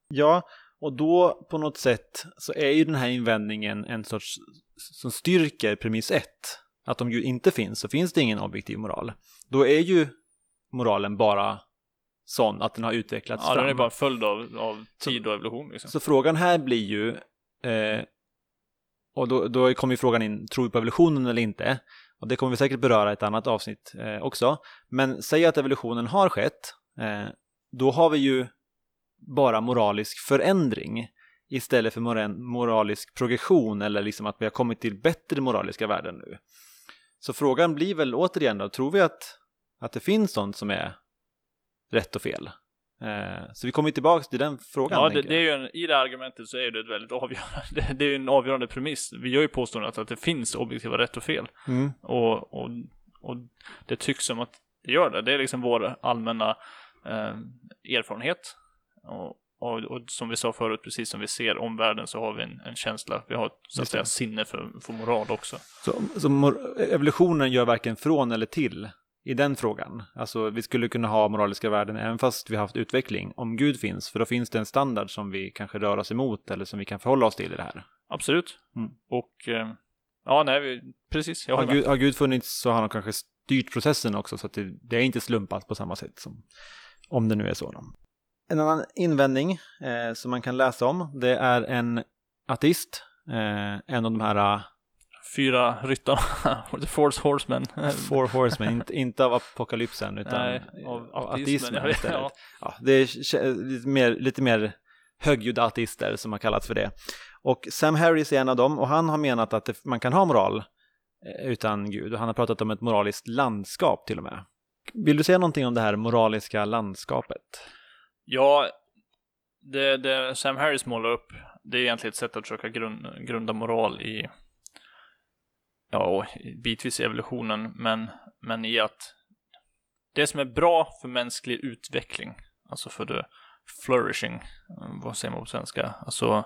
Ja, och då på något sätt så är ju den här invändningen en sorts som styrker premiss ett. Att om Gud inte finns så finns det ingen objektiv moral. Då är ju moralen bara sån att den har utvecklats Ja, fram. den är bara en följd av, av tid och evolution liksom. Så frågan här blir ju, eh, och då, då kommer ju frågan in, tror vi på evolutionen eller inte? Och det kommer vi säkert beröra i ett annat avsnitt eh, också. Men säg att evolutionen har skett, eh, då har vi ju bara moralisk förändring istället för moralisk progression eller liksom att vi har kommit till bättre moraliska värden nu. Så frågan blir väl återigen då, tror vi att, att det finns sånt som är rätt och fel? Eh, så vi kommer tillbaka till den frågan. Ja, det, det är ju en, i det argumentet så är det ett väldigt avgörande, (laughs) det, det är ju en avgörande premiss. Vi gör ju påståendet att det finns objektiva rätt och fel. Mm. Och, och, och det tycks som att det gör det. Det är liksom vår allmänna eh, erfarenhet. Och, och, och som vi sa förut, precis som vi ser omvärlden så har vi en, en känsla, vi har ett, så att säga sinne för, för moral också. Så, så mor- evolutionen gör varken från eller till i den frågan. Alltså vi skulle kunna ha moraliska värden även fast vi haft utveckling om Gud finns, för då finns det en standard som vi kanske rör oss emot eller som vi kan förhålla oss till i det här. Absolut. Mm. Och eh, ja, nej, vi, precis, jag Har. Gud, har Gud funnits så har han kanske styrt processen också så att det, det är inte slumpat på samma sätt som om det nu är så. Då. En annan invändning eh, som man kan läsa om det är en ateist, eh, en av de här Fyra ryttarna, (laughs) The Force Horsemen. Four Horsemen, (laughs) inte, inte av apokalypsen utan Nej, av, av ateismen istället. (laughs) ja. Ja, det är lite mer, lite mer högljudda ateister som har kallats för det. Och Sam Harris är en av dem och han har menat att det, man kan ha moral eh, utan Gud och han har pratat om ett moraliskt landskap till och med. Vill du säga någonting om det här moraliska landskapet? Ja, det, det Sam Harris målar upp, det är egentligen ett sätt att försöka grund, grunda moral i, ja, och bitvis i evolutionen, men, men i att det som är bra för mänsklig utveckling, alltså för det flourishing, eh, vad säger man på svenska, alltså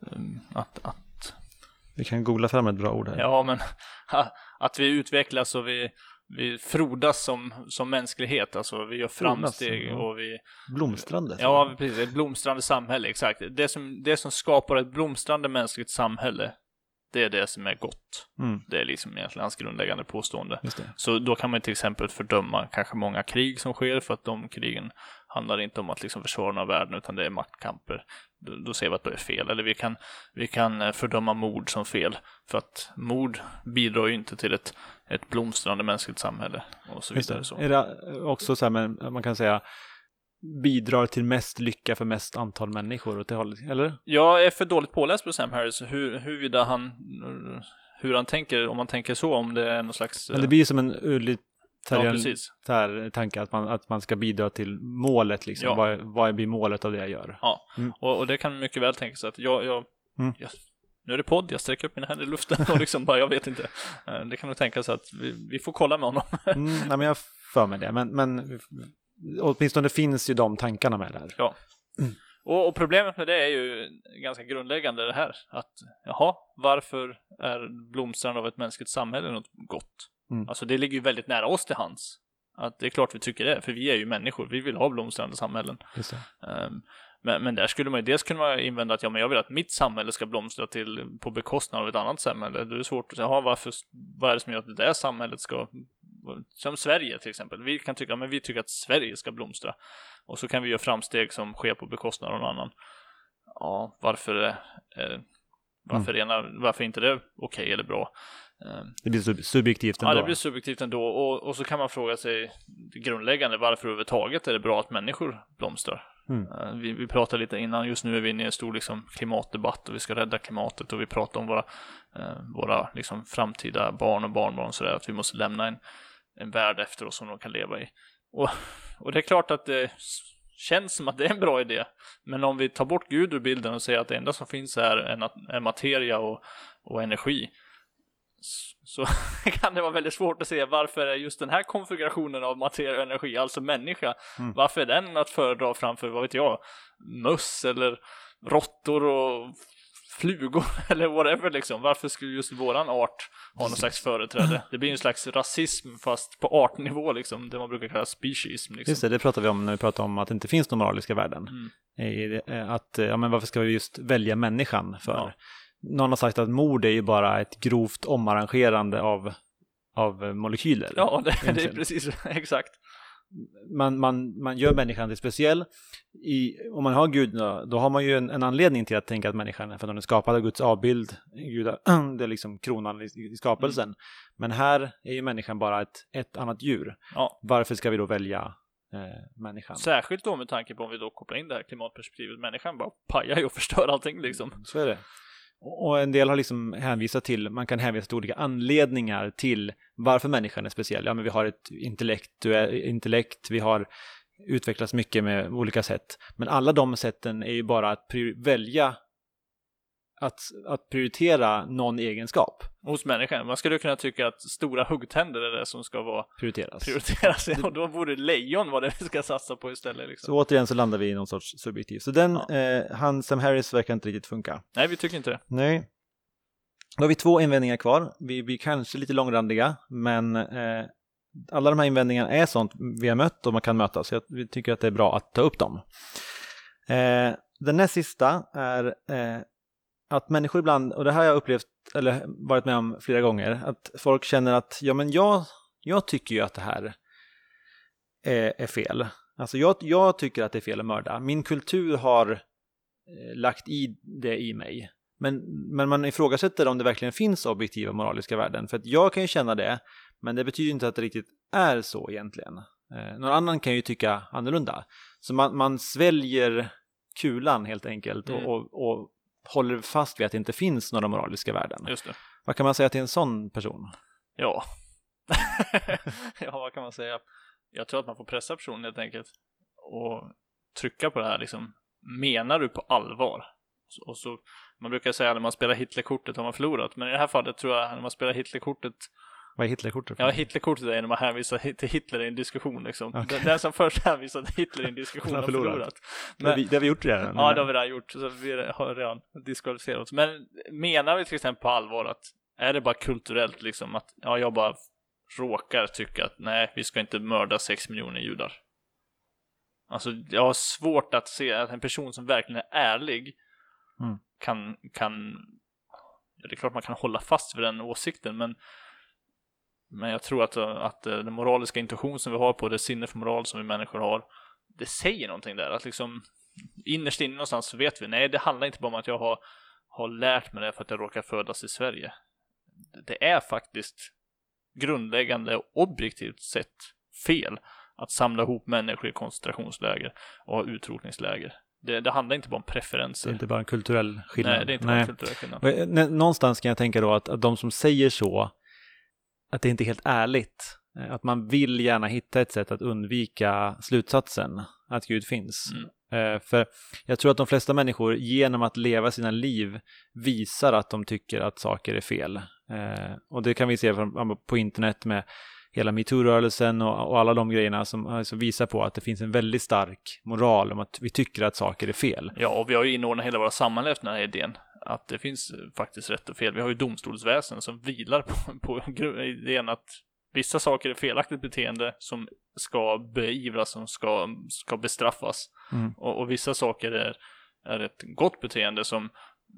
um, att, att Vi kan googla fram ett bra ord här. Ja, men (laughs) att vi utvecklas och vi, vi frodas som, som mänsklighet. Alltså vi gör framsteg och vi... Blomstrande. Ja, precis. Ett blomstrande samhälle, exakt. Det som, det som skapar ett blomstrande mänskligt samhälle, det är det som är gott. Mm, Det är liksom egentligen hans grundläggande påstående. Så då kan man till exempel fördöma kanske många krig som sker för att de krigen handlar inte om att liksom försvara några värden utan det är maktkamper. Då, då ser vi att det är fel. Eller vi kan, vi kan eh, fördöma mord som fel för att mord bidrar ju inte till ett, ett blomstrande mänskligt samhälle och så vidare. det. Så. Är det också så här, men man kan säga bidrar till mest lycka för mest antal människor åt det hållet, eller? Jag är för dåligt påläst på Sam Harris hur, huruvida han hur han tänker, om man tänker så, om det är någon slags... Men det blir som en ja, precis. tanke att man, att man ska bidra till målet liksom. Ja. Vad, vad blir målet av det jag gör? Ja, Mm. och, och det kan mycket väl tänka sig att jag, jag, Mm. jag nu är det podd, jag sträcker upp mina händer i luften och liksom bara, jag vet inte. Eh, Det kan nog tänka sig att vi, vi får kolla med honom. Mm, nej, men jag för mig det, men, men åtminstone finns ju de tankarna med där. Och, och problemet med det är ju ganska grundläggande det här, att jaha, varför är blomstrande av ett mänskligt samhälle något gott? Mm. Alltså det ligger ju väldigt nära oss till hands. Att det är klart vi tycker det, för vi är ju människor, vi vill ha blomstrande samhällen. Ehm, Men, men där skulle man ju dels kunna invända att ja, men jag vill att mitt samhälle ska blomstra till på bekostnad av ett annat samhälle. Det är svårt att säga, "Jaha, varför, vad är det som gör att det där samhället ska, som Sverige till exempel. Vi kan tycka, men vi tycker att Sverige ska blomstra. Och så kan vi göra framsteg som sker på bekostnad av någon annan. Ja, varför är, är varför, ena, varför inte det okej eller bra? Ehm, Det blir sub- subjektivt ändå. Ja, det blir subjektivt ändå. Och, och så kan man fråga sig grundläggande, varför överhuvudtaget är det bra att människor blomstrar? Mm. Eh, Vi, vi pratade lite innan, just nu är vi inne i en stor liksom, klimatdebatt och vi ska rädda klimatet och vi pratar om våra, eh, våra liksom, framtida barn och barnbarn och sådär, att vi måste lämna en, en värld efter oss som de kan leva i. Och, (laughs) och det är klart att det känns som att det är en bra idé. Men om vi tar bort Gud ur bilden och säger att det enda som finns är, är, är materia och, och energi så (laughs) kan det vara väldigt svårt att se varför är just den här konfigurationen av materia och energi, alltså människa, mm. varför är den att föredra framför, vad vet jag, möss eller råttor och flugor (laughs) eller whatever liksom. Varför skulle just våran art ha någon slags företräde? Det blir en slags rasism fast på artnivå liksom, det man brukar kalla speciesm. Liksom. Just det, det pratar vi om när vi pratar om att det inte finns några moraliska värden. Mm. Att, ja men varför ska vi just välja människan för? Ja någon har sagt att mord är ju bara ett grovt omarrangerande av, av molekyler. Ja, det, det är precis (laughs) exakt. Man, man, man gör människan till speciell. I, om man har Gud, då har man ju en, en, anledning till att tänka att människan är för att hon är skapad av Guds avbild. Gud, (clears throat) det är liksom kronan i, i skapelsen. Mm. Men här är ju människan bara ett, ett annat djur. Ja. Varför ska vi då välja eh, människan? Särskilt då med tanke på om vi då kopplar in det här klimatperspektivet. Människan bara pajar ju och förstör allting liksom. Så är det. Och en del har liksom hänvisat till, man kan hänvisa till olika anledningar till varför människan är speciell. Ja, men vi har ett intellekt, intellekt vi har utvecklats mycket med olika sätt. Men alla de sätten är ju bara att välja att, att prioritera någon egenskap. Hos människan. Man skulle kunna tycka att stora huggtänder är det som ska vara prioriteras. prioriteras. Och då borde lejon vara det vi (laughs) ska satsa på istället. Liksom. Så återigen så landar vi i någon sorts subjektiv. Så den, ja. eh, han Sam Harris verkar inte riktigt funka. Nej, vi tycker inte det. Nej. Då har vi två invändningar kvar. Vi blir kanske lite långrandiga, men eh, alla de här invändningarna är sånt vi har mött och man kan möta, så vi tycker att det är bra att ta upp dem. Eh, den näst sista är eh, att människor ibland, och det här har jag upplevt, eller varit med om flera gånger, att folk känner att ja men jag, jag tycker ju att det här är, är fel. Alltså jag, jag tycker att det är fel att mörda. Min kultur har eh, lagt i det i mig. Men, men man ifrågasätter om det verkligen finns objektiva moraliska värden. För att jag kan ju känna det, men det betyder inte att det riktigt är så egentligen. Eh, någon annan kan ju tycka annorlunda. Så man, man sväljer kulan helt enkelt och, mm. och, och håller fast vid att det inte finns några moraliska värden. Just det. Vad kan man säga till en sån person? Ja, (laughs) ja vad kan man säga? Jag tror att man får pressa personen helt enkelt och trycka på det här liksom. Menar du på allvar? Och så, man brukar säga när man spelar Hitlerkortet har man förlorat, men i det här fallet tror jag när man spelar Hitlerkortet vad är Hitlerkortet? Ja, Hitlerkortet är när man hänvisar till Hitler i en diskussion liksom. Okay. Den som först hänvisar till Hitler i en diskussion har förlorat. förlorat. Men, det, har vi, det har vi gjort redan. Ja, det har vi redan gjort. Så vi har redan diskvalificerat oss. Men menar vi till exempel på allvar att är det bara kulturellt liksom att ja, jag bara råkar tycka att nej, vi ska inte mörda sex miljoner judar. Alltså, jag har svårt att se att en person som verkligen är ärlig mm. kan, kan, ja, det är klart man kan hålla fast vid den åsikten, men men jag tror att, att eh, den moraliska intuition som vi har på det sinne för moral som vi människor har, det säger någonting där. Att liksom innerst inne någonstans så vet vi, nej det handlar inte bara om att jag har, har lärt mig det för att jag råkar födas i Sverige. Det är faktiskt grundläggande och objektivt sett fel att samla ihop människor i koncentrationsläger och utrotningsläger. Det, det, handlar inte bara om preferenser. Det är inte bara en kulturell skillnad. Nej, det är inte Nej. bara en kulturell skillnad. Någonstans kan jag tänka då att, att de som säger så att det inte är helt ärligt. Eh, att man vill gärna hitta ett sätt att undvika slutsatsen att Gud finns. Mm. Eh, för jag tror att de flesta människor genom att leva sina liv visar att de tycker att saker är fel. Eh, och det kan vi se på internet med hela metoo-rörelsen och, alla de grejerna som alltså visar på att det finns en väldigt stark moral om att vi tycker att saker är fel. Ja, och vi har ju inordnat hela våra samhälle efter den här idén att det finns faktiskt rätt och fel. Vi har ju domstolsväsen som vilar på, (laughs) på idén att vissa saker är felaktigt beteende som ska beivras, som ska, ska bestraffas. Mm. Och, och, vissa saker är, är ett gott beteende som,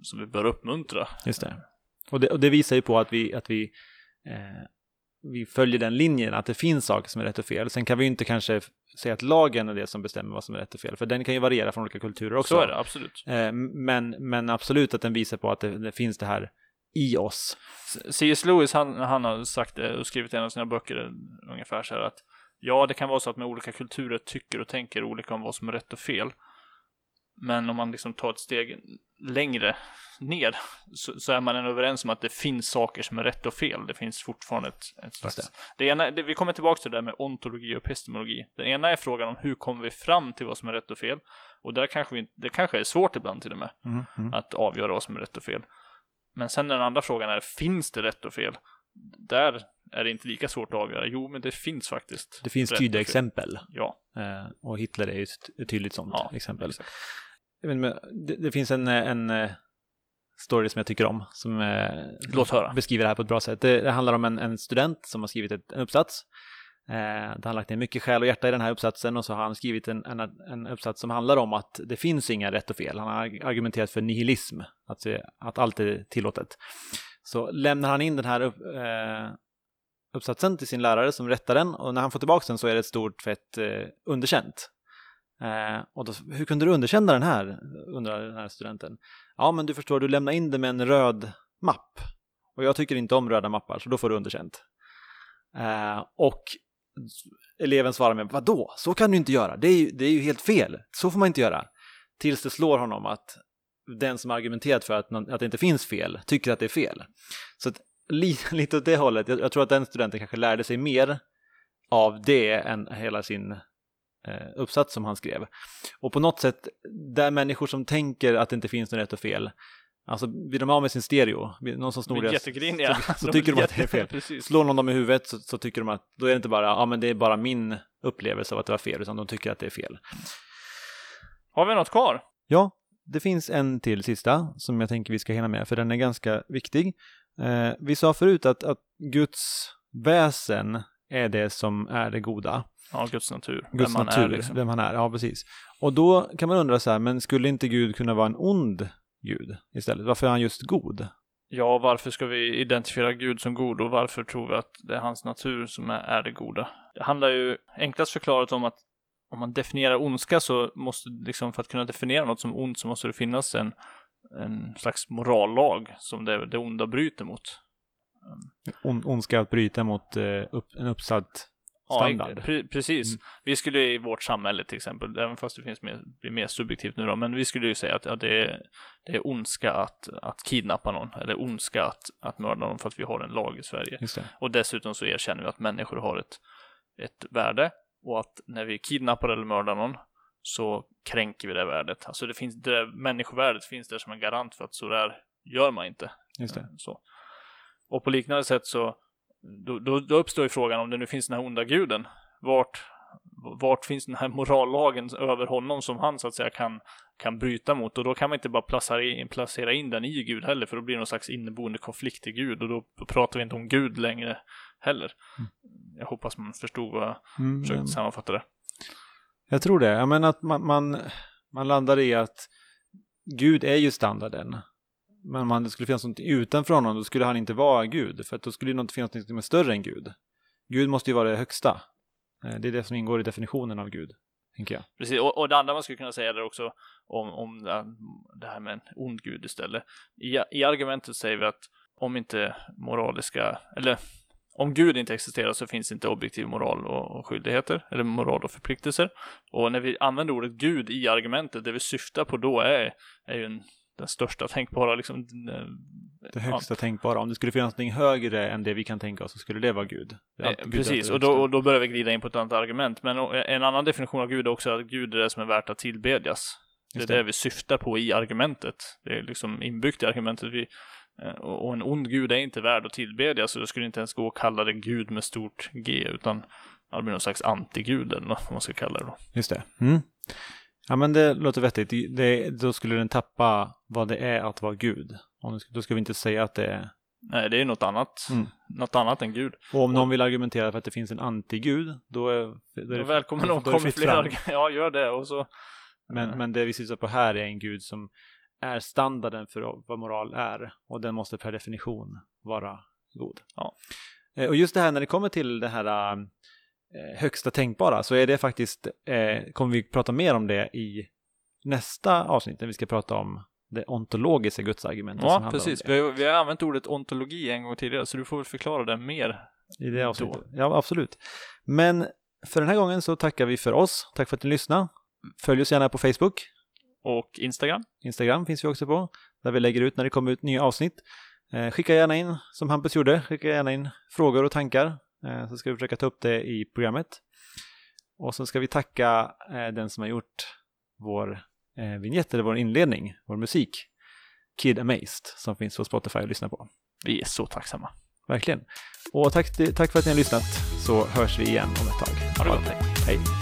som vi bör uppmuntra. Just det. Och det, och det visar ju på att vi, att vi eh, vi följer den linjen att det finns saker som är rätt och fel. Sen kan vi ju inte kanske säga att lagen är det som bestämmer vad som är rätt och fel, för den kan ju variera från olika kulturer också. Så är det, absolut. Eh, men, men absolut att den visar på att det, det finns det här i oss. C.S. Lewis, han, han har sagt och skrivit i en av sina böcker ungefär så här att ja, det kan vara så att med olika kulturer tycker och tänker olika om vad som är rätt och fel. Men om man liksom tar ett steg längre ner så, så är man ändå överens om att det finns saker som är rätt och fel. Det finns fortfarande ett, ett slags... Just Det. ena, det, vi kommer tillbaka till det där med ontologi och epistemologi. Den ena är frågan om hur kommer vi fram till vad som är rätt och fel. Och där kanske vi, det kanske är svårt ibland till och med Mm, mm. att avgöra vad som är rätt och fel. Men sen den andra frågan är, finns det rätt och fel? Där är det inte lika svårt att avgöra. Jo, men det finns faktiskt. Det finns tydliga exempel. Ja, Eh, och Hitler är ju ett- ett tydligt sånt ja exempel. exakt. Jag vet inte, det, det finns en, eh, en eh, story som jag tycker om, som eh, Låt höra. beskriver det här på ett bra sätt. Det, det handlar om en, en student som har skrivit ett, en uppsats. Eh, där han lagt ner mycket själ och hjärta i den här uppsatsen och så har han skrivit en, en, en uppsats som handlar om att det finns inga rätt och fel. Han har arg- argumenterat för nihilism, att, att allt är tillåtet. Så lämnar han in den här upp, eh, uppsatsen till sin lärare som rättar den och när han får tillbaka den så är det ett stort fett eh, underkänt. Eh, och då, hur kunde du underkänna den här? undrar den här studenten. Ja, men du förstår, du lämnar in det med en röd mapp. Och jag tycker inte om röda mappar, så då får du underkänt. Eh, och eleven svarar med, vadå? Så kan du inte göra. Det är, ju, det är ju helt fel. Så får man inte göra. Tills det slår honom att den som argumenterat för att, att det inte finns fel tycker att det är fel. Så att, lite, (laughs) lite åt det hållet, jag, jag tror att den studenten kanske lärde sig mer av det än hela sin uppsats som han skrev. Och på något sätt, där människor som tänker att det inte finns något rätt och fel, alltså blir de av med sin stereo, någon som snor deras, så, så De tycker de att det är fel. Precis. Slår någon dem i huvudet så, så tycker de att, då är det inte bara, ja men det är bara min upplevelse av att det var fel, utan de tycker att det är fel. Har vi något kvar? Ja, det finns en till sista som jag tänker vi ska hinna med, för den är ganska viktig. Eh, vi sa förut att, att Guds väsen är det som är det goda. Ja, Guds natur. Guds Vem natur, är liksom. vem han är, ja precis. Och då kan man undra så här, men skulle inte Gud kunna vara en ond Gud istället? Varför är han just god? Ja, varför ska vi identifiera Gud som god och varför tror vi att det är hans natur som är, är det goda? Det handlar ju enklast förklarat om att om man definierar ondska så måste liksom för att kunna definiera något som ont så måste det finnas en, en slags morallag som det, det onda bryter mot. On, ondska att bryta mot eh, upp, en uppsatt standard. Ja, pre precis. Mm. Vi skulle i vårt samhälle till exempel, även fast det finns mer, blir mer subjektivt nu då, men vi skulle ju säga att ja, det, är, det är ondska att, att kidnappa någon, eller ondska att, att mörda någon för att vi har en lag i Sverige. Och dessutom så erkänner vi att människor har ett, ett värde och att när vi kidnappar eller mördar någon så kränker vi det värdet. Alltså det finns, det där människovärdet finns där som en garant för att så där gör man inte. Just det. Så. Och på liknande sätt så då, då, då uppstår ju frågan om det nu finns den här onda guden. Vart, vart finns den här morallagen över honom som han så att säga kan, kan bryta mot? Och då kan man inte bara placera in, placera in den i Gud heller, för då blir det någon slags inneboende konflikt i Gud och då pratar vi inte om Gud längre heller. Jag hoppas man förstod vad jag Mm, försökte men- sammanfatta det. Jag tror det. Jag menar att man, man, man landar i att Gud är ju standarden. Men om det skulle finnas något utanför honom, då skulle han inte vara Gud. För att då skulle det inte finnas något som är större än Gud. Gud måste ju vara det högsta. Eh, det är det som ingår i definitionen av Gud, tänker jag. Precis, och, och det andra man skulle kunna säga där också om, om det, det här med en ond gud istället. I, I argumentet säger vi att om inte moraliska, eller om Gud inte existerar så finns inte objektiv moral och, och skyldigheter, eller moral och förpliktelser. Och när vi använder ordet Gud i argumentet, det vi syftar på då är, är ju en, den största tänkbara liksom, den, Det högsta tänkbara. Om det skulle finnas något högre än det vi kan tänka oss så skulle det vara Gud. Det Eh, Precis, och då, och då börjar vi glida in på ett annat argument. Men o- en annan definition av Gud är också att Gud är det som är värt att tillbedjas. Det är det. det. vi syftar på i argumentet. Det är liksom inbyggt i argumentet. Vi, eh, och en ond Gud är inte värd att tillbedjas, så det skulle inte ens gå att kalla det Gud med stort G, utan ja, det blir någon slags antigud eller vad man ska kalla det då. Just det. Mm. Ja, men det låter vettigt. Det, då skulle den tappa vad det är att vara Gud. Om det, då ska vi inte säga att det är... Nej, det är något annat. Mm. Något annat än Gud. Och om någon vill argumentera för att det finns en antigud, då är, då är det... Välkommen om det kommer fler. (laughs) Ja, gör det. Och så Men, men det vi syftar på här är en gud som är standarden för vad moral är. Och den måste per definition vara god. Ja. Eh, Och just det här när det kommer till det här eh, högsta tänkbara så är det faktiskt, eh, kommer vi prata mer om det i nästa avsnitt när vi ska prata om det ontologiska gudsargumentet. Ja, precis. Vi har, vi har använt ordet ontologi en gång tidigare, så du får väl förklara det mer. I det Då. avsnittet. Ja, absolut. Men för den här gången så tackar vi för oss. Tack för att ni lyssnade. Följ oss gärna på Facebook. och Instagram. Instagram finns vi också på, där vi lägger ut när det kommer ut nya avsnitt. Eh, skicka gärna in, som Hampus gjorde, skicka gärna in frågor och tankar, eh, så ska vi försöka ta upp det i programmet. Och så ska vi tacka eh, den som har gjort vår eh, vignett, eller vår inledning, vår musik, Kid Amazed, som finns på Spotify att lyssna på. Vi är så tacksamma. Verkligen. Och tack, tack för att ni har lyssnat, så hörs vi igen om ett tag. Ha det gott. Hej.